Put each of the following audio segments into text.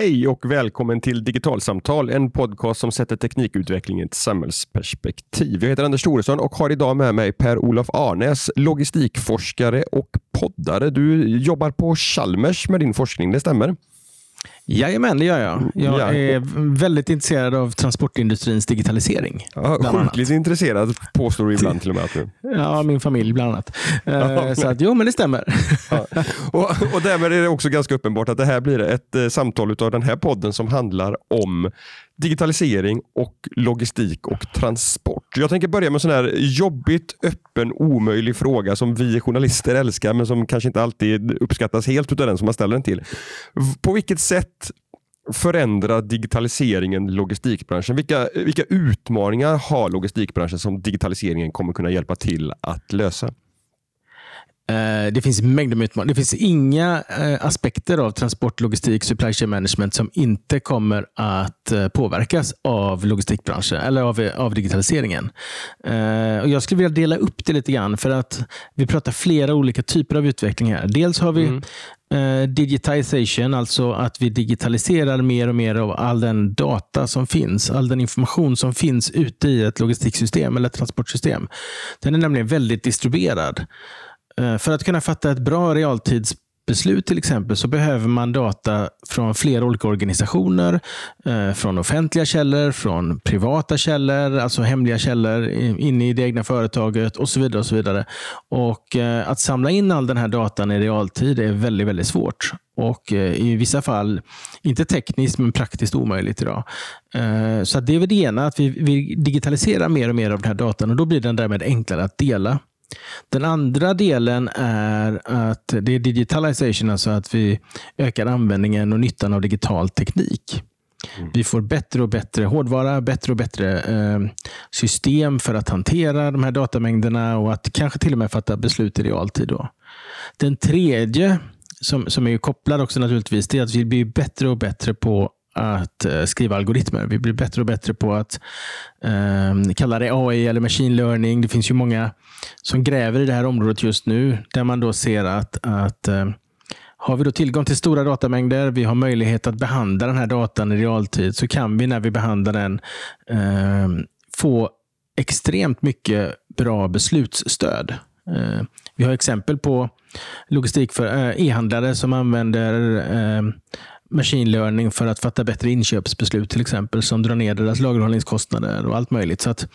Hej och välkommen till Digitalsamtal, en podcast som sätter teknikutveckling i ett samhällsperspektiv. Jag heter Anders Thoresson och har idag med mig Per-Olof Arnäs, logistikforskare och poddare. Du jobbar på Chalmers med din forskning, det stämmer? Jajamän, det gör jag. Jag Ja. är väldigt intresserad av transportindustrins digitalisering. Ja, sjukligt intresserad påstår du ibland till och med. Att du. Ja, min familj bland annat. Eh, Ja, så att, jo, men det stämmer. Ja. Och, och därmed är det också ganska uppenbart att det här blir ett eh, samtal av den här podden som handlar om digitalisering och logistik och transport. Jag tänker börja med en sån här jobbigt, öppen, omöjlig fråga som vi journalister älskar men som kanske inte alltid uppskattas helt av den som man ställer den till. På vilket sätt förändrar digitaliseringen logistikbranschen? Vilka, vilka utmaningar har logistikbranschen som digitaliseringen kommer kunna hjälpa till att lösa? Eh, Det finns mängder med utmaningar. Det finns inga eh, aspekter av transport, logistik, supply chain management som inte kommer att eh, påverkas av logistikbranschen eller av, av digitaliseringen. Och jag skulle vilja dela upp det lite grann för att vi pratar flera olika typer av utveckling här. Dels har vi eh, digitization, alltså att vi digitaliserar mer och mer av all den data som finns, all den information som finns ute i ett logistiksystem eller ett transportsystem. Den är nämligen väldigt distribuerad. Eh, för att kunna fatta ett bra realtidsbeslut till exempel så behöver man data från flera olika organisationer, eh, från offentliga källor, från privata källor, alltså hemliga källor inne i det egna företaget och så vidare. och så vidare. Och eh, Att samla in all den här datan i realtid är väldigt, väldigt svårt. Och i vissa fall, inte tekniskt, men praktiskt omöjligt idag. Så det är väl det ena, att vi, vi digitaliserar mer och mer av den här datan och då blir den därmed enklare att dela. Den andra delen är att det är digitalization, alltså att vi ökar användningen och nyttan av digital teknik. Vi får bättre och bättre hårdvara, bättre och bättre eh, system för att hantera de här datamängderna och att kanske till och med fatta beslut i realtid. Då. Den tredje, som, som är kopplad också naturligtvis, det är att vi blir bättre och bättre på att eh, skriva algoritmer. Vi blir bättre och bättre på att eh, kalla det AI eller machine learning. Det finns ju många som gräver i det här området just nu, där man då ser att, att eh, har vi då tillgång till stora datamängder, vi har möjlighet att behandla den här datan i realtid, så kan vi när vi behandlar den eh, få extremt mycket bra beslutsstöd. Eh, vi har exempel på logistik för eh, e-handlare som använder eh, machine learning för att fatta bättre inköpsbeslut till exempel, som drar ner deras lagerhållningskostnader och allt möjligt. Så att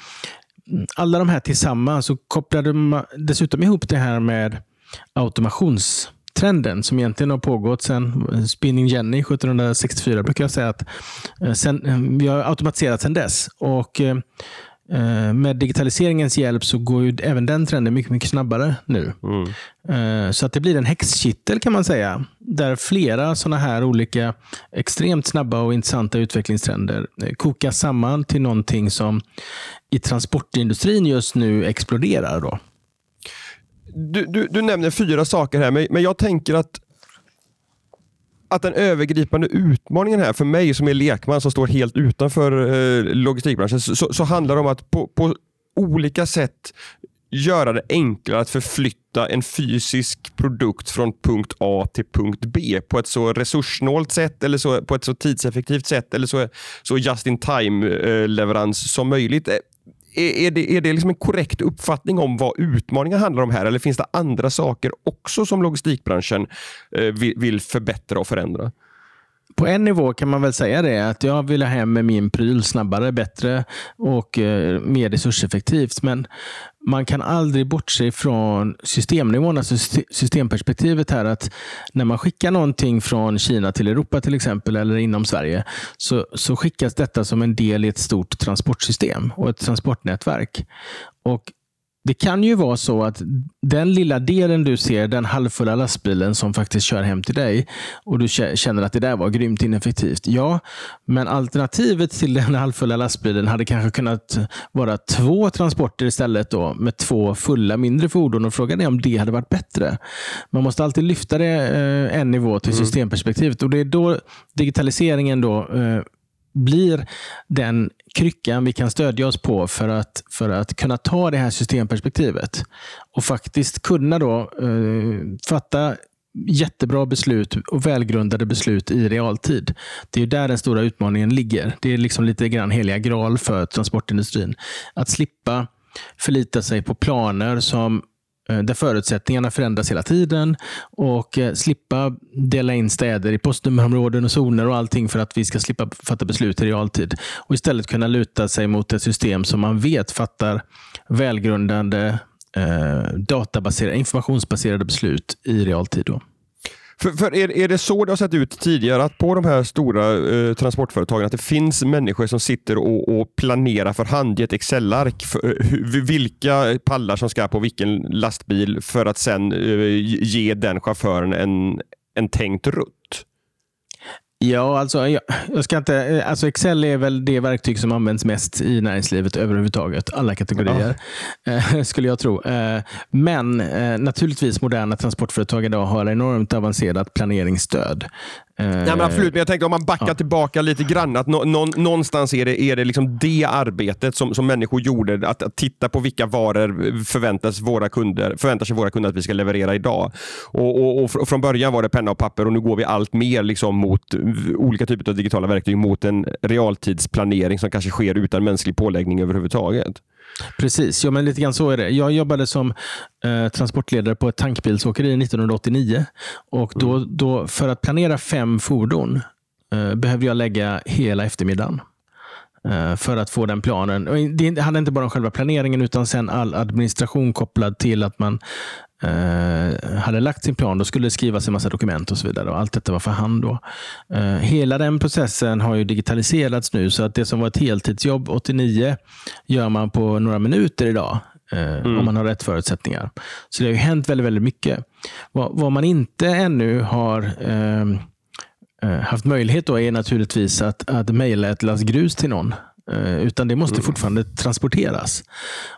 mm, alla de här tillsammans så kopplade man dessutom ihop det här med automationstrenden som egentligen har pågått sedan Spinning Jenny 1764 brukar jag säga att eh, sen, eh, vi har automatiserat sedan dess. Och eh, med digitaliseringens hjälp så går ju även den trenden mycket, mycket snabbare nu. Eh, Så att det blir en häxkittel kan man säga. Där flera sådana här olika extremt snabba och intressanta utvecklingstrender eh, kokas samman till någonting som i transportindustrin just nu exploderar. Då. du, du, du nämner fyra saker här, men jag tänker att att den övergripande utmaningen här för mig som är lekman som står helt utanför eh, logistikbranschen så, så, så handlar det om att på, på olika sätt göra det enklare att förflytta en fysisk produkt från punkt A till punkt B på ett så resurssnålt sätt eller så, på ett så tidseffektivt sätt eller så, så just in time eh, leverans som möjligt. Eh, är, det, är det liksom en korrekt uppfattning om vad utmaningar handlar om här eller finns det andra saker också som logistikbranschen eh, vill, förbättra och förändra? På en nivå kan man väl säga det, att jag vill ha hem med min pryl snabbare, bättre och eh, mer resurseffektivt. Men man kan aldrig bortse från systemnivån, alltså systemperspektivet här. att När man skickar någonting från Kina till Europa till exempel, eller inom Sverige, så, så skickas detta som en del i ett stort transportsystem och ett transportnätverk. Och det kan ju vara så att den lilla delen du ser, den halvfulla lastbilen som faktiskt kör hem till dig och du kä- känner att det där var grymt ineffektivt. Ja, men alternativet till den halvfulla lastbilen hade kanske kunnat vara två transporter istället då med två fulla mindre fordon och frågan är om det hade varit bättre. Man måste alltid lyfta det eh, en nivå till systemperspektivet och det är då digitaliseringen då eh, blir den kryckan vi kan stödja oss på för att, för att kunna ta det här systemperspektivet och faktiskt kunna då eh, fatta jättebra beslut och välgrundade beslut i realtid. Det är där den stora utmaningen ligger. Det är liksom lite grann heliga graal för transportindustrin. Att slippa förlita sig på planer som Eh, där förutsättningarna förändras hela tiden och eh, slippa dela in städer i postnummerområden och zoner och allting för att vi ska slippa fatta beslut i realtid. Och istället kunna luta sig mot ett system som man vet fattar välgrundade eh, databaserade, informationsbaserade beslut i realtid. Då. För, för är, är det så det har sett ut tidigare, att på de här stora eh, transportföretagen, att det finns människor som sitter och, och planerar för hand i ett Excel-ark eh, vilka pallar som ska på vilken lastbil för att sen eh, ge den chauffören en, en tänkt rutt? Ja, alltså, jag, jag, ska inte, eh, alltså Excel är väl det verktyg som används mest i näringslivet överhuvudtaget. Alla kategorier, ja. skulle jag tro. Eh, men eh, naturligtvis moderna transportföretag idag har enormt avancerat planeringsstöd. Nej, men absolut, men jag tänkte om man backar ja. tillbaka lite grann. Att nå, nå, någonstans är det, är det liksom det arbetet som, som människor gjorde. Att, att titta på vilka varor förväntas, våra kunder, förväntar sig våra kunder att vi ska leverera idag. Och, och, och, från början var det penna och papper och nu går vi allt mer liksom mot olika typer av digitala verktyg mot en realtidsplanering som kanske sker utan mänsklig påläggning överhuvudtaget. Precis, ja, men lite grann så är det. Jag jobbade som eh, transportledare på ett tankbilsåkeri 1989. Och då, mm. då, för att planera fem fordon eh, behövde jag lägga hela eftermiddagen eh, för att få den planen. Det handlar inte bara om själva planeringen utan sen all administration kopplad till att man eh, hade lagt sin plan, då skulle det skrivas en massa dokument och så vidare. och Allt detta var för hand. Då. Eh, hela den processen har ju digitaliserats nu, så att det som var ett heltidsjobb 89 gör man på några minuter idag. Eh, mm. Om man har rätt förutsättningar. Så det har ju hänt väldigt, väldigt mycket. Vad, vad man inte ännu har ehm, eh, haft möjlighet då är naturligtvis att, att mejla ett lass grus till någon. Eh, utan det måste mm. fortfarande transporteras.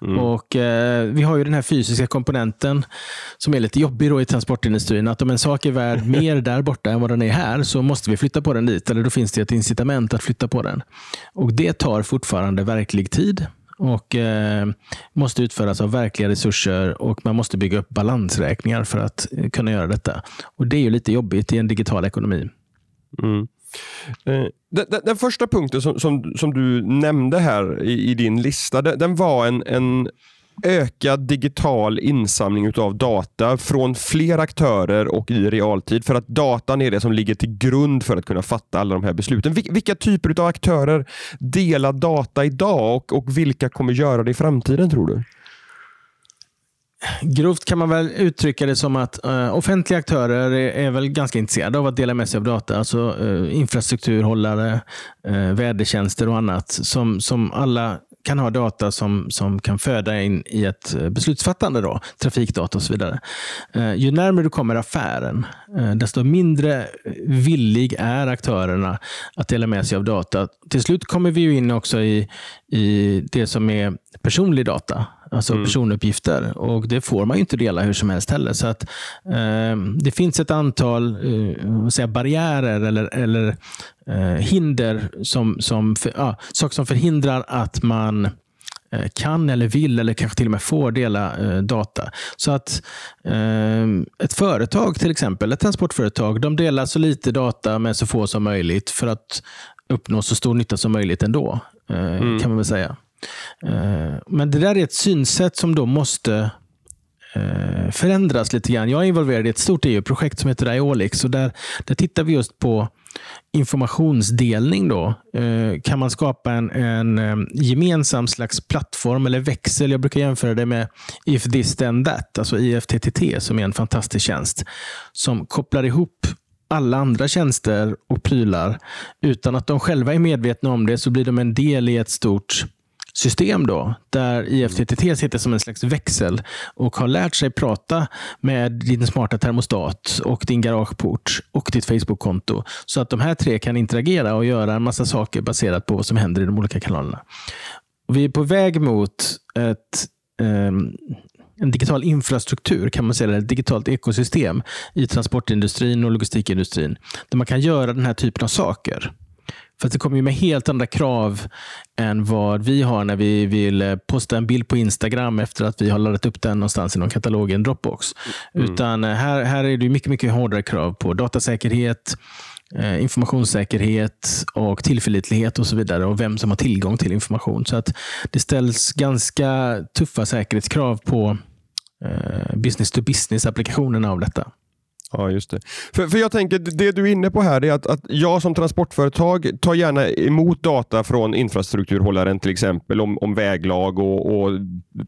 Mm. Och eh, Vi har ju den här fysiska komponenten som är lite jobbig då i transportindustrin. Att om en sak är värd mer där borta än vad den är här så måste vi flytta på den dit. Eller då finns det ett incitament att flytta på den. Och Det tar fortfarande verklig tid och eh, måste utföras av verkliga resurser och man måste bygga upp balansräkningar för att eh, kunna göra detta. Och Det är ju lite jobbigt i en digital ekonomi. Mm. Eh, den, den, den, första punkten som, som, som du nämnde här i, i din lista, den, den var en, en ökad digital insamling av data från fler aktörer och i realtid. För att datan är det som ligger till grund för att kunna fatta alla de här besluten. Vilka typer av aktörer delar data idag och, och vilka kommer göra det i framtiden tror du? Grovt kan man väl uttrycka det som att uh, offentliga aktörer är, är, väl ganska intresserade av att dela med sig av data. Alltså uh, infrastrukturhållare, uh, vädertjänster och annat som, som alla kan ha data som, som kan föda in i ett beslutsfattande, då, trafikdata och så vidare. ju närmare du kommer affären, desto mindre villig är aktörerna att dela med sig av data. Till slut kommer vi in också i, i det som är personlig data alltså mm. personuppgifter. Och Det får man ju inte dela hur som helst heller. Så att, eh, Det finns ett antal eh, säga barriärer eller, eller eh, hinder som, som, för, ja, saker som förhindrar att man eh, kan eller vill eller kanske till och med får dela eh, data. Så att eh, ett företag, till exempel ett transportföretag, de delar så lite data med så få som möjligt för att uppnå så stor nytta som möjligt ändå. Eh, mm. kan man väl säga. Eh, men det där är ett synsätt som då måste eh, förändras lite grann. Jag är involverad i ett stort EU-projekt som heter Iolix. Och där, där tittar vi just på informationsdelning. Då. Eh, kan man skapa en, en gemensam slags plattform eller växel? Jag brukar jämföra det med If this then that, alltså IFTTT som är en fantastisk tjänst som kopplar ihop alla andra tjänster och prylar utan att de själva är medvetna om det så blir de en del i ett stort system då, där IFTTT sitter som en slags växel och har lärt sig prata med din smarta termostat och din garageport och ditt Facebook-konto. Så att de här tre kan interagera och göra en massa saker baserat på vad som händer i de olika kanalerna. Och vi är på väg mot ett um, en digital infrastruktur, kan man säga, ett digitalt ekosystem i transportindustrin och logistikindustrin, där man kan göra den här typen av saker För det kommer ju med helt andra krav än vad vi har när vi vill eh, posta en bild på Instagram efter att vi har laddat upp den någonstans i någon katalog i en Dropbox. Mm. Utan eh, här, här är det mycket, mycket hårdare krav på datasäkerhet, eh, informationssäkerhet och tillförlitlighet och så vidare och vem som har tillgång till information. Så att det ställs ganska tuffa säkerhetskrav på business to business-applikationerna av detta. Ja, just det. För, för jag tänker, det du är inne på här är att, att jag som transportföretag tar gärna emot data från infrastrukturhållaren till exempel om, om väglag och, och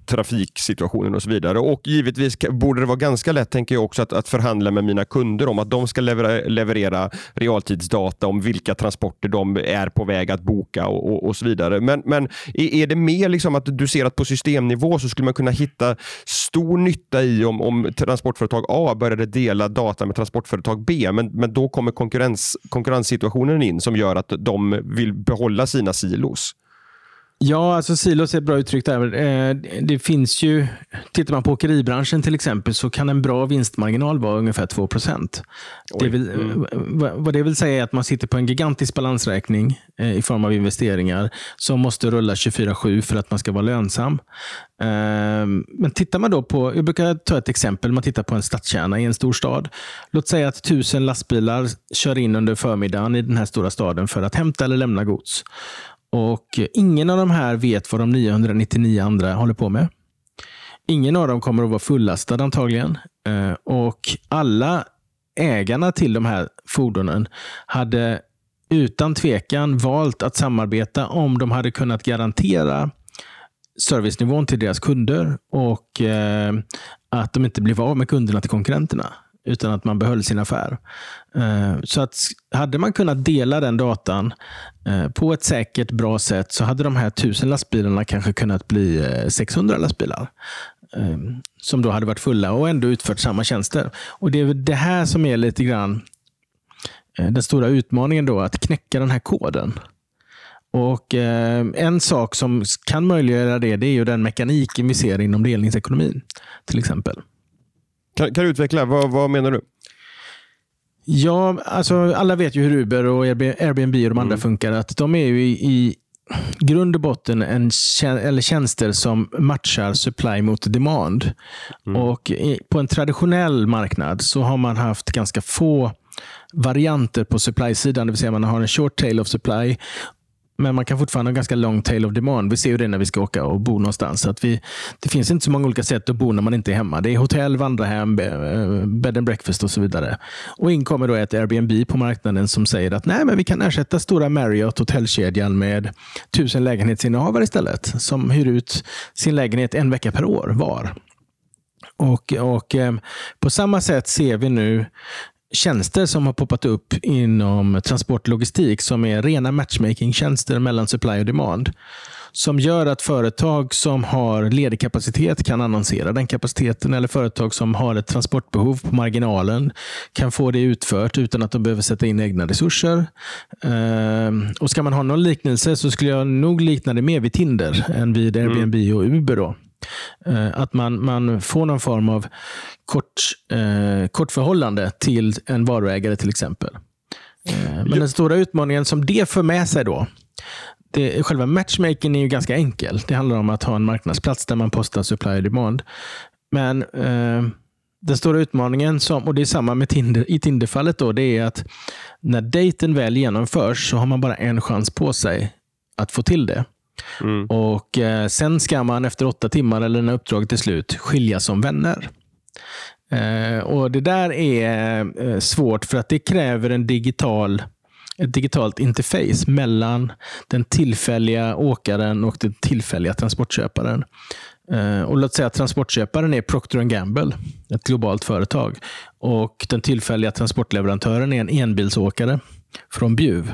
trafiksituationen och så vidare. Och givetvis borde det vara ganska lätt, tänker jag också, att, att förhandla med mina kunder om att de ska leverera, leverera realtidsdata om vilka transporter de är på väg att boka och, och, och så vidare. Men, men är det mer liksom att du ser att på systemnivå så skulle man kunna hitta stor nytta i om, om transportföretag A började dela data data med transportföretag B, men, men då kommer konkurrens, konkurrenssituationen in som gör att de vill behålla sina silos. Ja, alltså silos är ett bra uttryck där. Eh, det finns ju, tittar man på åkeribranschen till exempel så kan en bra vinstmarginal vara ungefär 2 det vill, mm. Vad det vill säga är att man sitter på en gigantisk balansräkning eh, i form av investeringar som måste rulla 24-7 för att man ska vara lönsam. Ehm, men tittar man då på, jag brukar ta ett exempel, man tittar på en stadskärna i en stor stad. Låt säga att tusen lastbilar kör in under förmiddagen i den här stora staden för att hämta eller lämna gods. Och Ingen av de här vet vad de 999 andra håller på med. Ingen av dem kommer att vara fullastad antagligen. Eh, och Alla ägarna till de här fordonen hade utan tvekan valt att samarbeta om de hade kunnat garantera servicenivån till deras kunder och eh, att de inte blev av med kunderna till konkurrenterna utan att man behöll sin affär. Eh, så att hade man kunnat dela den datan eh, på ett säkert, bra sätt så hade de här tusen lastbilarna kanske kunnat bli eh, 600 lastbilar som då hade varit fulla och ändå utfört samma tjänster. Och Det är det här som är lite grann den stora utmaningen då, att knäcka den här koden. Och En sak som kan möjliggöra det, det är ju den mekaniken vi ser inom delningsekonomin. Till exempel. Kan, kan du utveckla? Vad, vad menar du? Ja, alltså alla vet ju hur Uber och Airbnb och de andra mm. funkar. Att de är ju i, i grund och botten en, eller tjänster som matchar supply mot demand. Mm. Och i, På en traditionell marknad så har man haft ganska få varianter på supply-sidan. Det vill säga man har en short tail of supply men man kan fortfarande ha en ganska lång tail of demand. Vi ser ju det när vi ska åka och bo någonstans. Att vi, det finns inte så många olika sätt att bo när man inte är hemma. Det är hotell, vandrarhem, eh, bed and breakfast och så vidare. Och in kommer då ett Airbnb på marknaden som säger att nej, men vi kan ersätta stora Marriott, hotellkedjan, med tusen lägenhetsinnehavare istället. Som hyr ut sin lägenhet en vecka per år var. Och, och eh, På samma sätt ser vi nu tjänster som har poppat upp inom transportlogistik som är rena matchmaking-tjänster mellan supply och demand. Som gör att företag som har ledig kapacitet kan annonsera den kapaciteten eller företag som har ett transportbehov på marginalen kan få det utfört utan att de behöver sätta in egna resurser. Eh, och Ska man ha någon liknelse så skulle jag nog likna det mer vid Tinder än vid Airbnb och Uber. Då. Eh, att man, man får någon form av kort, eh, kort förhållande till en varuägare till exempel. Eh, men den stora utmaningen som det för med sig då, det, själva matchmaking är ju ganska enkel. Det handlar om att ha en marknadsplats där man postar supply och demand. Men eh, den stora utmaningen, som, och det är samma med Tinder, i Tinderfallet, då, det är att när dejten väl genomförs så har man bara en chans på sig att få till det. Mm. Och eh, Sen ska man efter åtta timmar, eller när uppdraget är slut, skiljas som vänner. Eh, och Det där är eh, svårt för att det kräver en digital ett digitalt interface mellan den tillfälliga åkaren och den tillfälliga transportköparen. Eh, och låt säga att transportköparen är Procter Gamble, ett globalt företag. Och den tillfälliga transportleverantören är en enbilsåkare från Bjuv.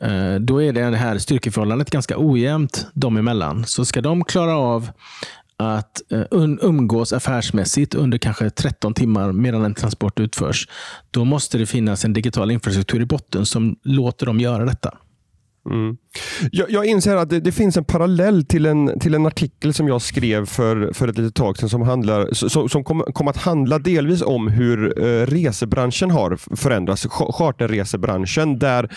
Eh, då är det här styrkeförhållandet ganska ojämnt dem emellan. Så ska de klara av att eh, umgås affärsmässigt under kanske 13 timmar medan en transport utförs, då måste det finnas en digital infrastruktur i botten som låter dem göra detta. Mm. Jag, jag inser att det, det, finns en parallell till en, till en artikel som jag skrev för, för ett litet tag sedan som, handlar, som, som kom, kom att handla delvis om hur eh, resebranschen har förändrats. Charterresebranschen där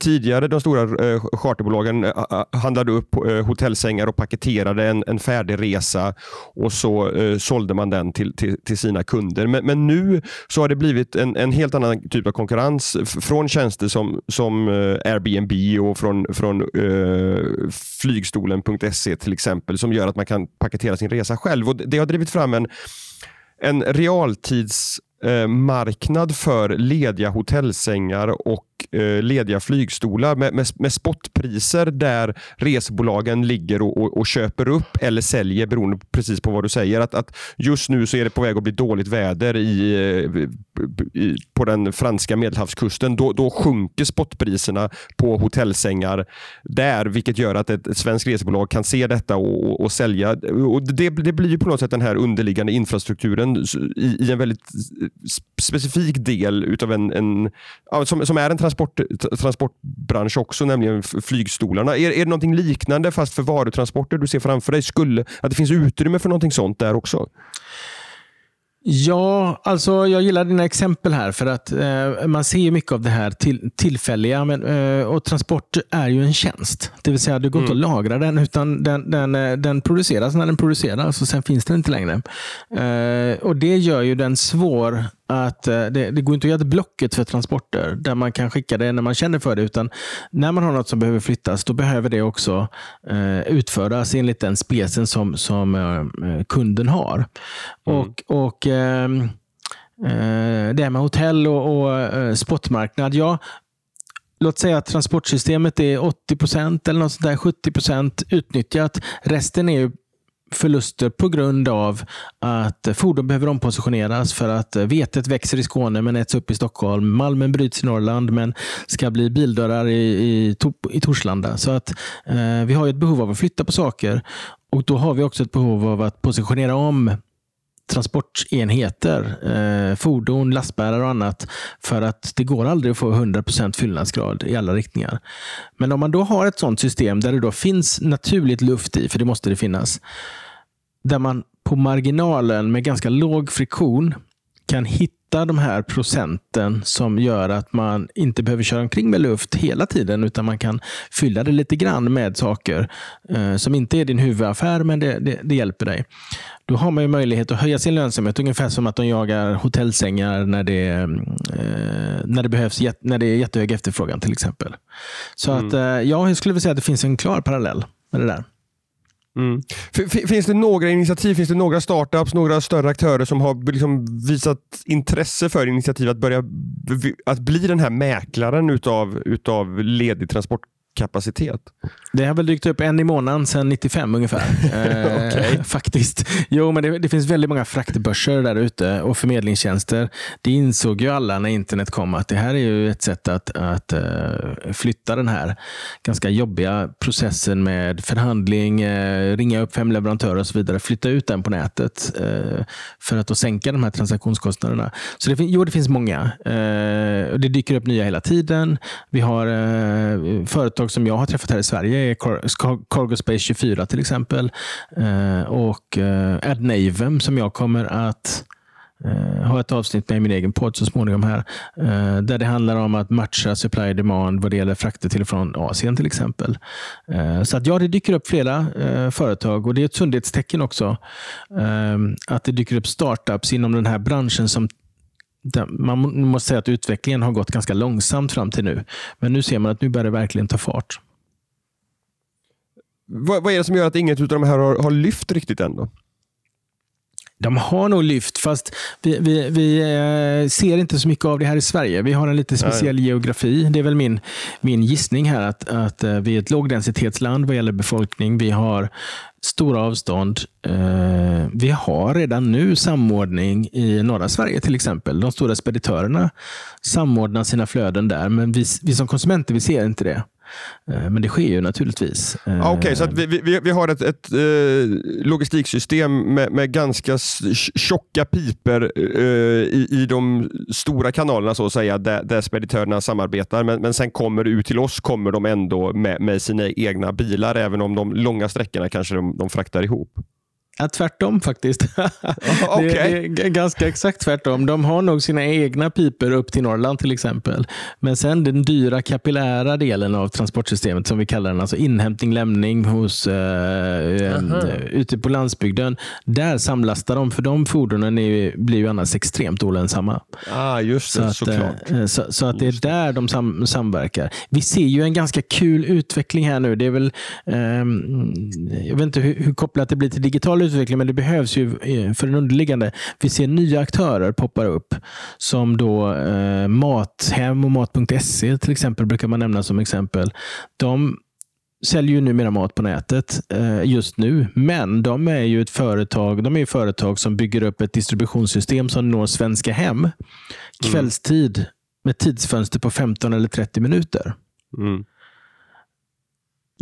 tidigare de stora eh, charterbolagen eh, handlade upp eh, hotellsängar och paketerade en, en färdig resa och så eh, sålde man den till, till, till sina kunder. Men, men, nu så har det blivit en, en helt annan typ av konkurrens från tjänster som, som eh, Airbnb och från, från eh, flygstolen.se till exempel som gör att man kan paketera sin resa själv. Och det har drivit fram en, en realtidsmarknad eh, för lediga hotellsängar och eh, lediga flygstolar med, med, med spotpriser där resebolagen ligger och, och, och, köper upp eller säljer beroende precis på vad du säger. Att, att Just nu så är det på väg att bli dåligt väder i, eh, i på den franska medelhavskusten. Då, då sjunker spotpriserna på hotellsängar där, vilket gör att ett, ett svenskt resebolag kan se detta och, och sälja. Och det, det blir på något sätt den här underliggande infrastrukturen i, i en väldigt specifik del utav en, en som, som är en transport, transportbransch också, nämligen flygstolarna. Är, är det någonting liknande fast för varutransporter du ser framför dig? Skulle, att det finns utrymme för någonting sånt där också? Ja, alltså jag gillar dina exempel här för att eh, man ser mycket av det här till, tillfälliga. Men, eh, och Transport är ju en tjänst. Det vill säga, det går mm. inte att lagra den utan den, den, eh, den produceras när den produceras och sen finns den inte längre. Eh, och Det gör ju den svår att eh, det, det, går inte att göra ett blocket för transporter där man kan skicka det när man känner för det. Utan när man har något som behöver flyttas, då behöver det också eh, utföras enligt den specen som, som eh, kunden har. Mm. Och, och ehm, eh, Det med hotell och, och eh, spotmarknad. Ja, låt säga att transportsystemet är 80 procent eller något sånt där, 70 procent utnyttjat. Resten är förluster på grund av att fordon behöver ompositioneras för att eh, vetet växer i Skåne men äts upp i Stockholm. Malmen bryts i Norrland men ska bli bildörrar i, i, i Torslanda. Så att eh, vi har ett behov av att flytta på saker och då har vi också ett behov av att positionera om transportenheter, eh, fordon, lastbärare och annat. För att det går aldrig att få 100% fyllnadsgrad i alla riktningar. Men om man då har ett sådant system där det då finns naturligt luft i, för det måste det finnas, där man på marginalen med ganska låg friktion kan hitta hitta de här procenten som gör att man inte behöver köra omkring med luft hela tiden, utan man kan fylla det lite grann med saker eh, som inte är din huvudaffär, men det, det, det, hjälper dig. Då har man ju möjlighet att höja sin lönsamhet, ungefär som att de jagar hotellsängar när det, eh, när det, behövs, när det är jättehög efterfrågan till exempel. Så mm. att, eh, ja, jag skulle vilja säga att det finns en klar parallell med det där. Mm. Finns det några initiativ, finns det några startups, några större aktörer som har liksom visat intresse för initiativ att börja att bli den här mäklaren utav, utav ledig transport kapacitet? Det har väl dykt upp en i månaden sedan 95 ungefär. eh, faktiskt. Jo, men det, det, finns väldigt många fraktbörser där ute och förmedlingstjänster. Det insåg ju alla när internet kom att det här är ju ett sätt att, att uh, flytta den här ganska jobbiga processen med förhandling, uh, ringa upp fem leverantörer och så vidare. Flytta ut den på nätet för att då sänka de här transaktionskostnaderna. Så det, jo, det finns många. det dyker upp nya hela tiden. Vi har företag företag som jag har träffat här i Sverige är Cargo Space 24 till exempel. Eh, och eh, AdNavem som jag kommer att eh, ha ett avsnitt med i min egen podd så småningom här. Där det handlar om att matcha supply och demand vad det gäller frakter till och från Asien till exempel. Så att ja, det dyker upp flera företag och det är ett sundhetstecken också. Att det dyker upp startups inom den här branschen som man måste säga att utvecklingen har gått ganska långsamt fram till nu. Men nu ser man att nu börjar det verkligen ta fart. Vad, vad är det som gör att inget av de här har, har lyft riktigt än? Då? De har nog lyft, fast vi, vi, vi eh, ser inte så mycket av det här i Sverige. Vi har en lite speciell Nej. geografi. Det är väl min, min gissning här att, att eh, vi är ett lågdensitetsland vad gäller befolkning. Vi har stora avstånd. Eh, vi har redan nu samordning i norra Sverige till exempel. De stora speditörerna samordnar sina flöden där, men vi, vi som konsumenter vi ser inte det. Eh, men det sker ju naturligtvis. Ah, Okej, okay, så vi, vi, vi har ett, ett eh, logistiksystem med, med ganska tjocka piper eh, i, i de stora kanalerna så att säga, där, där speditörerna samarbetar. Men, men sen kommer det ut till oss kommer de ändå med, med sina egna bilar, även om de långa sträckorna kanske de, de fraktar ihop. Ja, tvärtom faktiskt. okay. det, det, är ganska exakt tvärtom. De har nog sina egna piper upp till Norrland till exempel. Men sen den dyra kapillära delen av transportsystemet som vi kallar den, alltså inhämtning, lämning hos, eh, ute på landsbygden. Där samlastar de, för de fordonen är, blir ju annars extremt olönsamma. Ah, just det, så att, såklart. Eh, så, så, att det är där de sam, samverkar. Vi ser ju en ganska kul utveckling här nu. Det är väl, eh, jag vet inte hur, hur kopplat det blir till digital utveckling, men det behövs ju eh, för den underliggande. Vi ser nya aktörer poppa upp som då eh, Mathem och Mat.se till exempel brukar man nämna som exempel. De säljer ju numera mat på nätet eh, just nu, men de är ju ett företag de är företag som bygger upp ett distributionssystem som når svenska hem mm. kvällstid med tidsfönster på 15 eller 30 minuter. Mm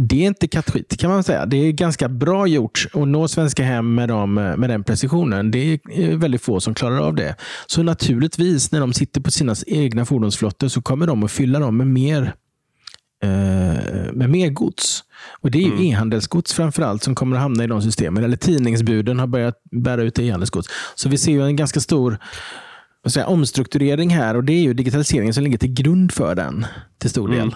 det är inte kattskit kan man säga. Det är ganska bra gjort att nå svenska hem med, dem, med den precisionen. Det är väldigt få som klarar av det. Så naturligtvis, när de sitter på sina egna fordonsflottor så kommer de att fylla dem med mer, eh, med mer gods. Och Det är mm. e-handelsgods framförallt som kommer att hamna i de systemen. Eller tidningsbuden har börjat bära ut e-handelsgods. Så vi ser ju en ganska stor säga, omstrukturering här och det är ju digitaliseringen som ligger till grund för den till stor del. Mm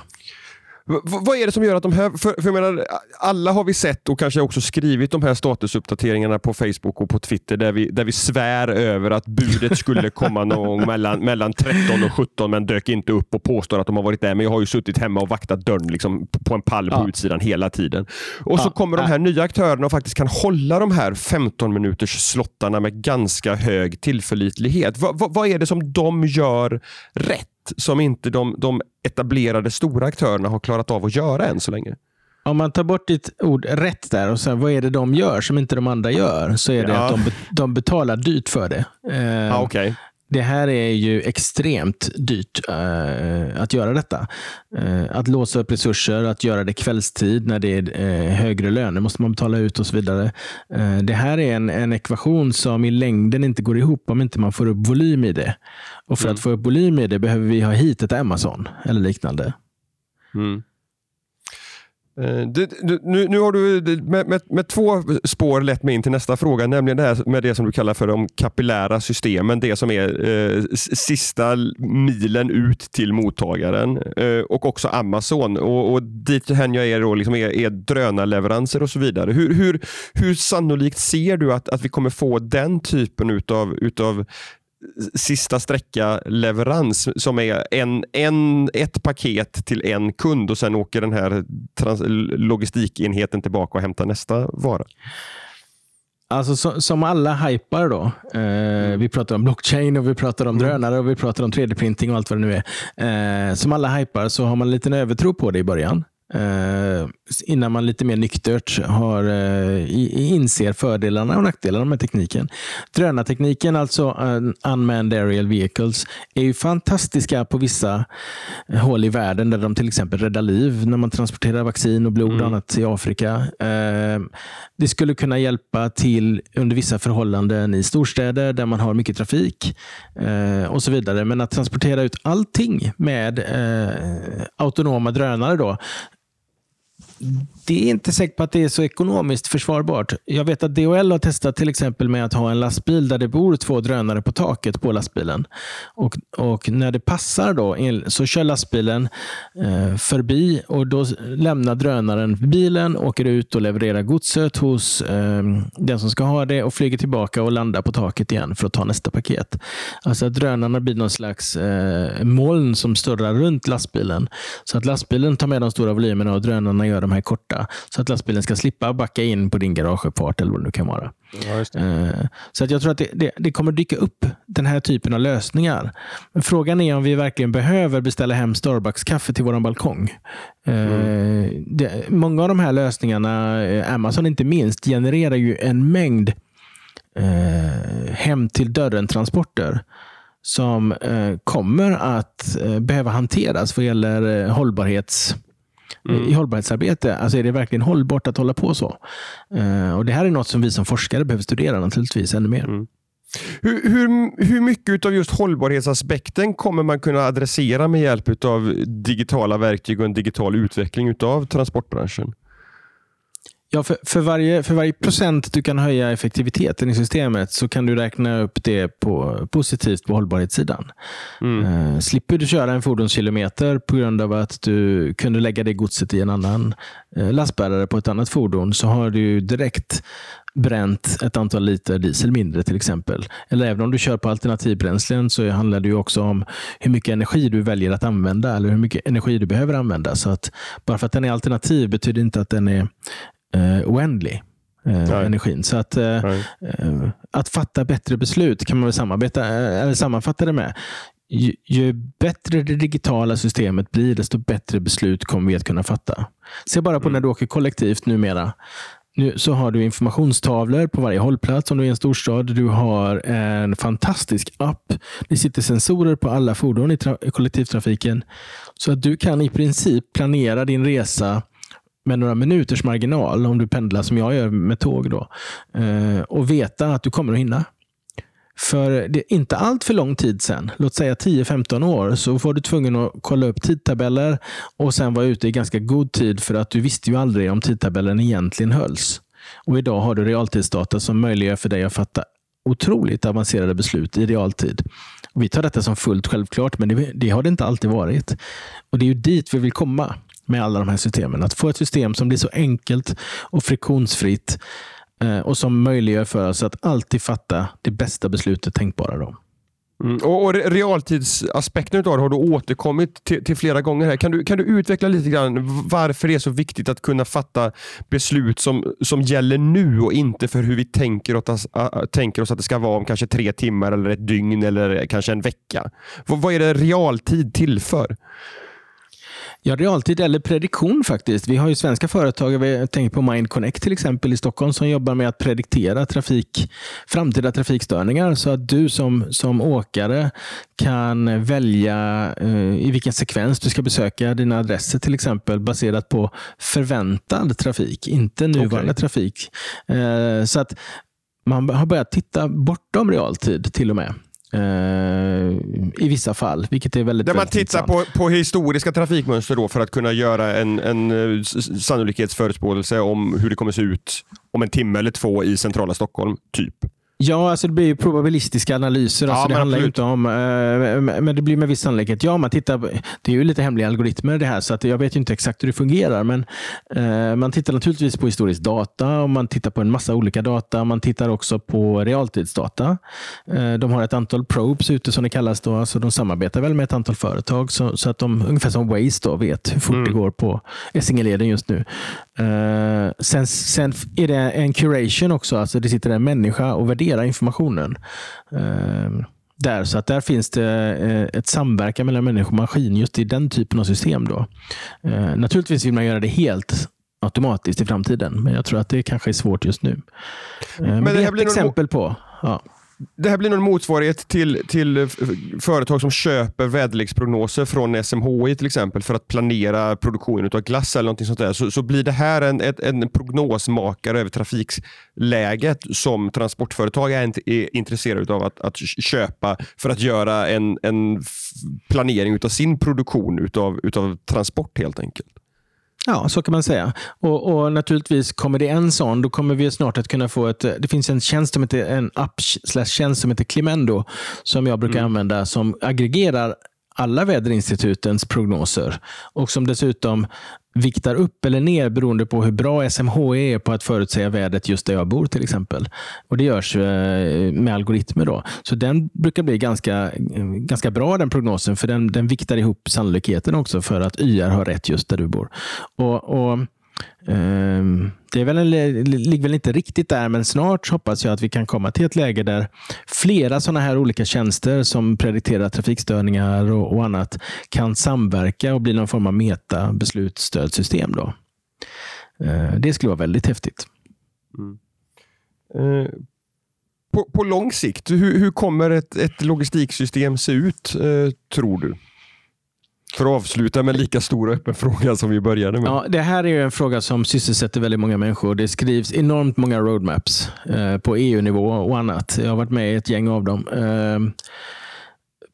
vad är det som gör att de här, för, för menar, alla har vi sett och kanske också skrivit de här statusuppdateringarna på Facebook och på Twitter där vi, där vi svär över att budet skulle komma någon gång mellan, mellan 13 och 17 men dök inte upp och påstår att de har varit där. Men jag har ju suttit hemma och vaktat dörren liksom, på en pall på ja. utsidan hela tiden. Och så kommer de här nya aktörerna och faktiskt kan hålla de här 15 minuters slottarna med ganska hög tillförlitlighet. Va, vad är det som de gör rätt? Som inte de, de etablerade stora aktörerna har klarat av att göra än så länge. Om man tar bort ditt ord rätt där och sen vad är det de gör som inte de andra gör, så är det ja. att de, de betalar dyrt för det. Eh, ah, okay. Det här är ju extremt dyrt uh, att göra detta. Uh, att låsa upp resurser, att göra det kvällstid när det är uh, högre löner måste man betala ut och så vidare. det här är en, en ekvation som i längden inte går ihop om inte man får upp volym i det. Och För mm. att få upp volym i det behöver vi ha hit ett Amazon eller liknande. Mm. Eh, du, du, nu, nu har du eh, med, med, med, två spår lett mig in till nästa fråga, nämligen det här med det som du kallar för de kapillära systemen. Det som är eh, sista milen ut till mottagaren eh, och också Amazon. Och, och dit hänger jag är, då, liksom är, är drönarleveranser och så vidare. Hur, hur, hur sannolikt ser du att, att vi kommer få den typen utav, utav sista sträcka leverans som är en, en, ett paket till en kund och sen åker den här trans, logistikenheten tillbaka och hämtar nästa vara? Alltså så, som alla hypar då. Eh, vi pratar om blockchain och vi pratar om mm. drönare och vi pratar om 3D-printing och allt vad det nu är. Eh, som alla hypar så har man en liten övertro på det i början. Uh, innan man lite mer nyktert har, uh, inser fördelarna och nackdelarna med tekniken. Drönartekniken, alltså uh, Unmanned Aerial Vehicles, är ju fantastiska på vissa håll i världen där de till exempel räddar liv när man transporterar vaccin och blod och mm. annat i Afrika. Uh, det skulle kunna hjälpa till under vissa förhållanden i storstäder där man har mycket trafik och så vidare. Men att transportera ut allting med autonoma drönare då, det är inte säkert på att det är så ekonomiskt försvarbart. Jag vet att DHL har testat till exempel med att ha en lastbil där det bor två drönare på taket på lastbilen. Och, och när det passar då så kör lastbilen eh, förbi och då lämnar drönaren bilen, åker ut och levererar godset hos eh, den som ska ha det och flyger tillbaka och landar på taket igen för att ta nästa paket. Alltså att drönarna blir någon slags eh, moln som snurrar runt lastbilen. Så att lastbilen tar med de stora volymerna och drönarna gör de här korta. Så att lastbilen ska slippa backa in på din garageuppfart eller vad det nu kan vara. Ja, eh, så att jag tror att det, det, det, kommer dyka upp den här typen av lösningar. Frågan är om vi verkligen behöver beställa hem Starbucks-kaffe till vår balkong. Eh, mm. Det, många av de här lösningarna, eh, Amazon inte minst, genererar ju en mängd eh, hem till dörren-transporter som eh, kommer att eh, behöva hanteras vad gäller hållbarhets mm. i hållbarhetsarbete. Alltså är det verkligen hållbart att hålla på så? Uh, och Det här är något som vi som forskare behöver studera naturligtvis ännu mer. Mm. Hur, hur, hur mycket av just hållbarhetsaspekten kommer man kunna adressera med hjälp av digitala verktyg och en digital utveckling av transportbranschen? Ja, för, för, varje, för varje procent du kan höja effektiviteten i systemet så kan du räkna upp det på, positivt på hållbarhetssidan. Mm. Uh, slipper du köra en fordonskilometer på grund av att du kunde lägga det godset i en annan uh, lastbärare på ett annat fordon så har du direkt bränt ett antal liter diesel mindre till exempel. Eller även om du kör på alternativbränslen så handlar det också om hur mycket energi du väljer att använda eller hur mycket energi du behöver använda. Så att Bara för att den är alternativ betyder inte att den är eh, oändlig. Eh, energin. Så att, eh, eh, att fatta bättre beslut kan man väl samarbeta, eh, eller sammanfatta det med. Ju, ju, bättre det digitala systemet blir, desto bättre beslut kommer vi att kunna fatta. Se bara på mm. när du åker kollektivt numera. Nu så har du informationstavlor på varje hållplats om du är i en storstad. Du har en fantastisk app. Det sitter sensorer på alla fordon i, i kollektivtrafiken. Så att du kan i princip planera din resa med några minuters marginal om du pendlar som jag gör med tåg. Då, eh, och veta att du kommer att hinna. För det är inte allt för lång tid sedan, låt säga 10-15 år, så var du tvungen att kolla upp tidtabeller och sen vara ute i ganska god tid för att du visste ju aldrig om tidtabellen egentligen hölls. Och Idag har du realtidsdata som möjliggör för dig att fatta otroligt avancerade beslut i realtid. Och vi tar detta som fullt självklart, men det, det har det inte alltid varit. Och Det är ju dit vi vill komma med alla de här systemen. Att få ett system som blir så enkelt och friktionsfritt eh, och som möjliggör för oss att alltid fatta det bästa beslutet tänkbara. Då. Mm. Och, och realtidsaspekten av det har du återkommit till, till, flera gånger. här. Kan du, kan du utveckla lite grann varför det är så viktigt att kunna fatta beslut som, som gäller nu och inte för hur vi tänker oss, äh, tänker oss att det ska vara om kanske tre timmar, eller ett dygn eller kanske en vecka? vad, vad är det realtid tillför? Ja, realtid eller prediktion faktiskt. Vi har ju svenska företag, vi tänker på MindConnect till exempel i Stockholm, som jobbar med att prediktera trafik, framtida trafikstörningar så att du som, som åkare kan välja eh, i vilken sekvens du ska besöka dina adresser till exempel baserat på förväntad trafik, inte nuvarande okay. trafik. Eh, så att man har börjat titta bortom realtid till och med. Eh, I vissa fall, vilket är väldigt Där man tittar på, på historiska trafikmönster då för att kunna göra en, en eh, sannolikhetsförutspåelse om hur det kommer se ut om en timme eller två i centrala Stockholm, typ. Ja, alltså det blir probabilistiska analyser. Alltså ja, det handlar inte om, eh, men det blir med viss sannolikhet. Ja, man tittar, det är ju lite hemliga algoritmer det här, så att jag vet inte exakt hur det fungerar. Men eh, man tittar naturligtvis på historisk data och man tittar på en massa olika data. Man tittar också på realtidsdata. Eh, de har ett antal probes ute som det kallas. Då, alltså de samarbetar väl med ett antal företag så, så att de, ungefär som Waze, då, vet hur fort mm. det går på Essingeleden just nu. Uh, sen, sen är det en curation också, alltså det sitter en människa och värderar informationen. Uh, där, så att där finns det uh, ett samverkan mellan människa och maskin just i den typen av system. Då. naturligtvis vill man göra det helt automatiskt i framtiden, men jag tror att det kanske är svårt just nu. men, men det, är ett exempel på. Ja. Det här blir någon motsvarighet till, till företag som köper väderleksprognoser från SMHI till exempel för att planera produktionen av glass eller något sånt där. Så, så blir det här en, en, en prognosmakare över trafikläget som transportföretag är, är intresserade av att, att köpa för att göra en, en planering av sin produktion utav, utav transport helt enkelt. Ja, så kan man säga. Och, och, Naturligtvis kommer det en sån, då kommer vi snart att kunna få ett... Det finns en tjänst som heter, en app slash tjänst som heter Climendo som jag brukar mm. använda som aggregerar alla väderinstitutens prognoser och som dessutom viktar upp eller ner beroende på hur bra SMHI är på att förutsäga vädret just där jag bor till exempel. Och Det görs eh, med algoritmer. Då. Så den brukar bli ganska, eh, ganska bra den prognosen för den, den viktar ihop sannolikheten också för att YR har rätt just där du bor. Och, och Ehm, det är väl, ligger väl inte riktigt där, men snart hoppas jag att vi kan komma till ett läge där flera sådana här olika tjänster som predikterar trafikstörningar och, och annat kan samverka och bli någon form av meta-beslutsstödsystem. Då. Ehm, det skulle vara väldigt häftigt. Mm. Ehm, på, på lång sikt, hur, hur kommer ett, ett logistiksystem se ut, eh, tror du? För att avsluta med en lika stor och öppen fråga som vi började med. Ja, det här är en fråga som sysselsätter väldigt många människor. Det skrivs enormt många roadmaps eh, på EU-nivå och annat. Jag har varit med i ett gäng av dem. Eh,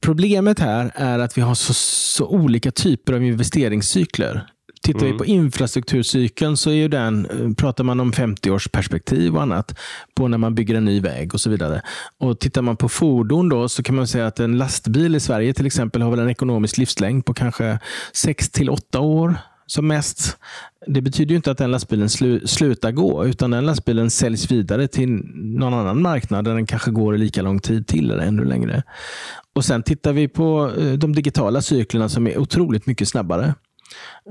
problemet här är att vi har så, så olika typer av investeringscykler. Tittar mm. vi på infrastrukturcykeln så är ju den, eh, pratar man om 50-årsperspektiv och annat på när man bygger en ny väg och så vidare. Och Tittar man på fordon då så kan man säga att en lastbil i Sverige till exempel har väl en ekonomisk livslängd på kanske 6 till 8 år som mest. Det betyder ju inte att den lastbilen slu, slutar gå, utan den lastbilen säljs vidare till någon annan marknad där den kanske går i lika lång tid till eller ännu längre. Och Sen tittar vi på eh, de digitala cyklerna som är otroligt mycket snabbare.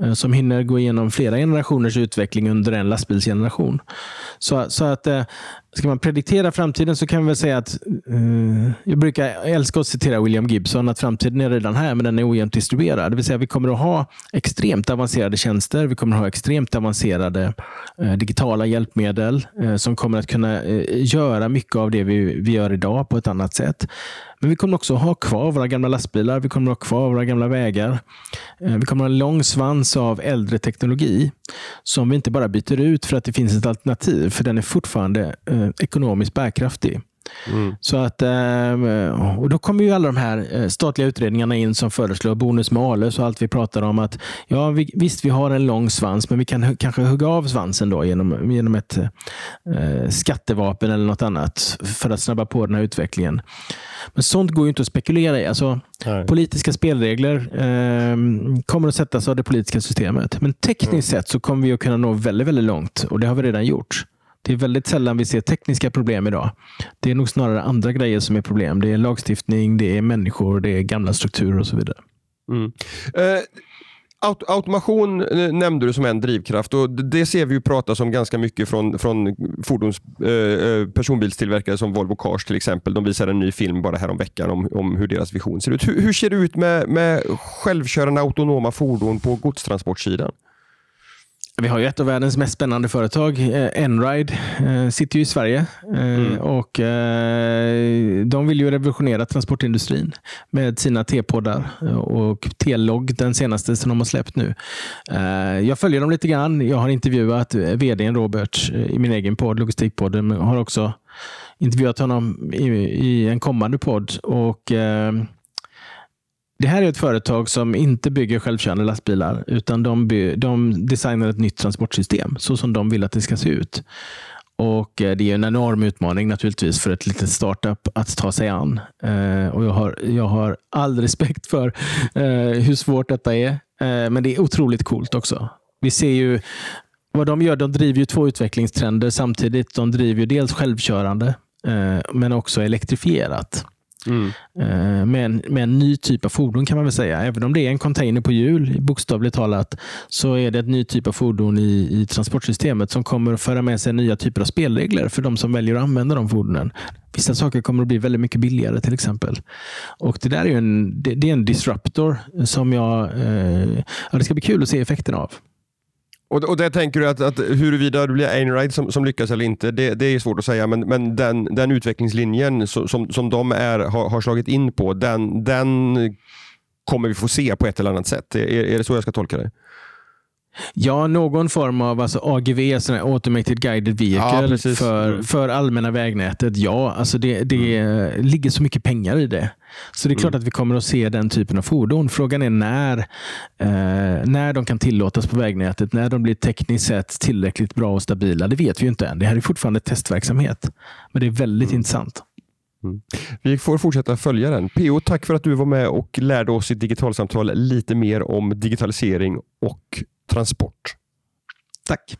Eh, som hinner gå igenom flera generationers utveckling under en lastbilsgeneration. Så, så att eh, Ska man prediktera framtiden så kan vi väl säga att eh, jag brukar älska att citera William Gibson att framtiden är redan här men den är ojämnt distribuerad. Det vill säga vi kommer att ha extremt avancerade tjänster. Vi kommer att ha extremt avancerade eh, digitala hjälpmedel eh, som kommer att kunna eh, göra mycket av det vi, vi gör idag på ett annat sätt. Men vi kommer också ha kvar våra gamla lastbilar. Vi kommer att ha kvar våra gamla vägar. Vi kommer att ha en lång svans av äldre teknologi som vi inte bara byter ut för att det finns ett alternativ. För den är fortfarande Eh, ekonomiskt bärkraftig. Mm. Så att, eh, och Då kommer ju alla de här eh, statliga utredningarna in som föreslår bonus malus och allt vi pratar om. att ja, Visst, vi har en lång svans, men vi kan kanske hugga av svansen då genom, genom ett eh, skattevapen eller något annat för att snabba på den här utvecklingen. Men sånt går ju inte att spekulera i. Alltså, politiska spelregler eh, kommer att sättas av det politiska systemet. Men tekniskt mm. sett så kommer vi att kunna nå väldigt, väldigt långt och det har vi redan gjort. Det är väldigt sällan vi ser tekniska problem idag. Det är nog snarare andra grejer som är problem. Det är lagstiftning, det är människor, det är gamla strukturer och så vidare. Mm. Eh, automation eh, nämnde du som en drivkraft och det ser vi ju pratas om ganska mycket från, från eh, fordons, eh, eh, personbilstillverkare som Volvo Cars till exempel. De visade en ny film bara häromveckan om, om hur deras vision ser ut. Hur, hur ser det ut med, med självkörande autonoma fordon på godstransportsidan? Vi har ju ett av världens mest spännande företag, eh, Enride, eh, sitter ju i Sverige. Eh, mm. och De vill ju revolutionera transportindustrin med sina T-poddar och T-logg, den senaste som de har släppt nu. Jag följer dem lite grann. Jag har intervjuat vdn Robert i min egen podd, Logistikpodden, har också intervjuat honom i, i en kommande podd. Och det här är ett företag som inte bygger självkörande lastbilar, utan de, by, de designar ett nytt transportsystem, så som de vill att det ska se ut. Och eh, Det är en enorm utmaning naturligtvis för ett litet startup att ta sig an. Eh, och jag, har, jag har all respekt för eh, hur svårt detta är, eh, men det är otroligt coolt också. Vi ser ju vad de gör. De driver ju två utvecklingstrender samtidigt. De driver ju dels självkörande, eh, men också elektrifierat. Mm. Eh, med, en, med en ny typ av fordon kan man väl säga. Även om det är en container på hjul, bokstavligt talat, så är det en ny typ av fordon i, i transportsystemet som kommer att föra med sig nya typer av spelregler för de som väljer att använda de fordonen. Vissa saker kommer att bli väldigt mycket billigare till exempel. Och Det där är en, det, det är en disruptor som jag, eh, ja, det ska bli kul att se effekten av. Och, och det tänker du att, att huruvida det blir Einride som, som lyckas eller inte, det, det är svårt att säga. Men, men den, den utvecklingslinjen som, som, som de är, har, har slagit in på, den, den kommer vi få se på ett eller annat sätt. Är, är det så jag ska tolka det? Ja, någon form av alltså AGV, sån Automated Guided Vehicle, ja, för, mm. för allmänna vägnätet. Ja, alltså det, det mm. ligger så mycket pengar i det. Så det är klart mm. att vi kommer att se den typen av fordon. Frågan är när, eh, när de kan tillåtas på vägnätet, när de blir tekniskt sett tillräckligt bra och stabila. Det vet vi inte än. Det här är fortfarande testverksamhet. Men det är väldigt mm. intressant. Mm. Vi får fortsätta följa den. PO, tack för att du var med och lärde oss i digitalsamtal lite mer om digitalisering och transport. Tack.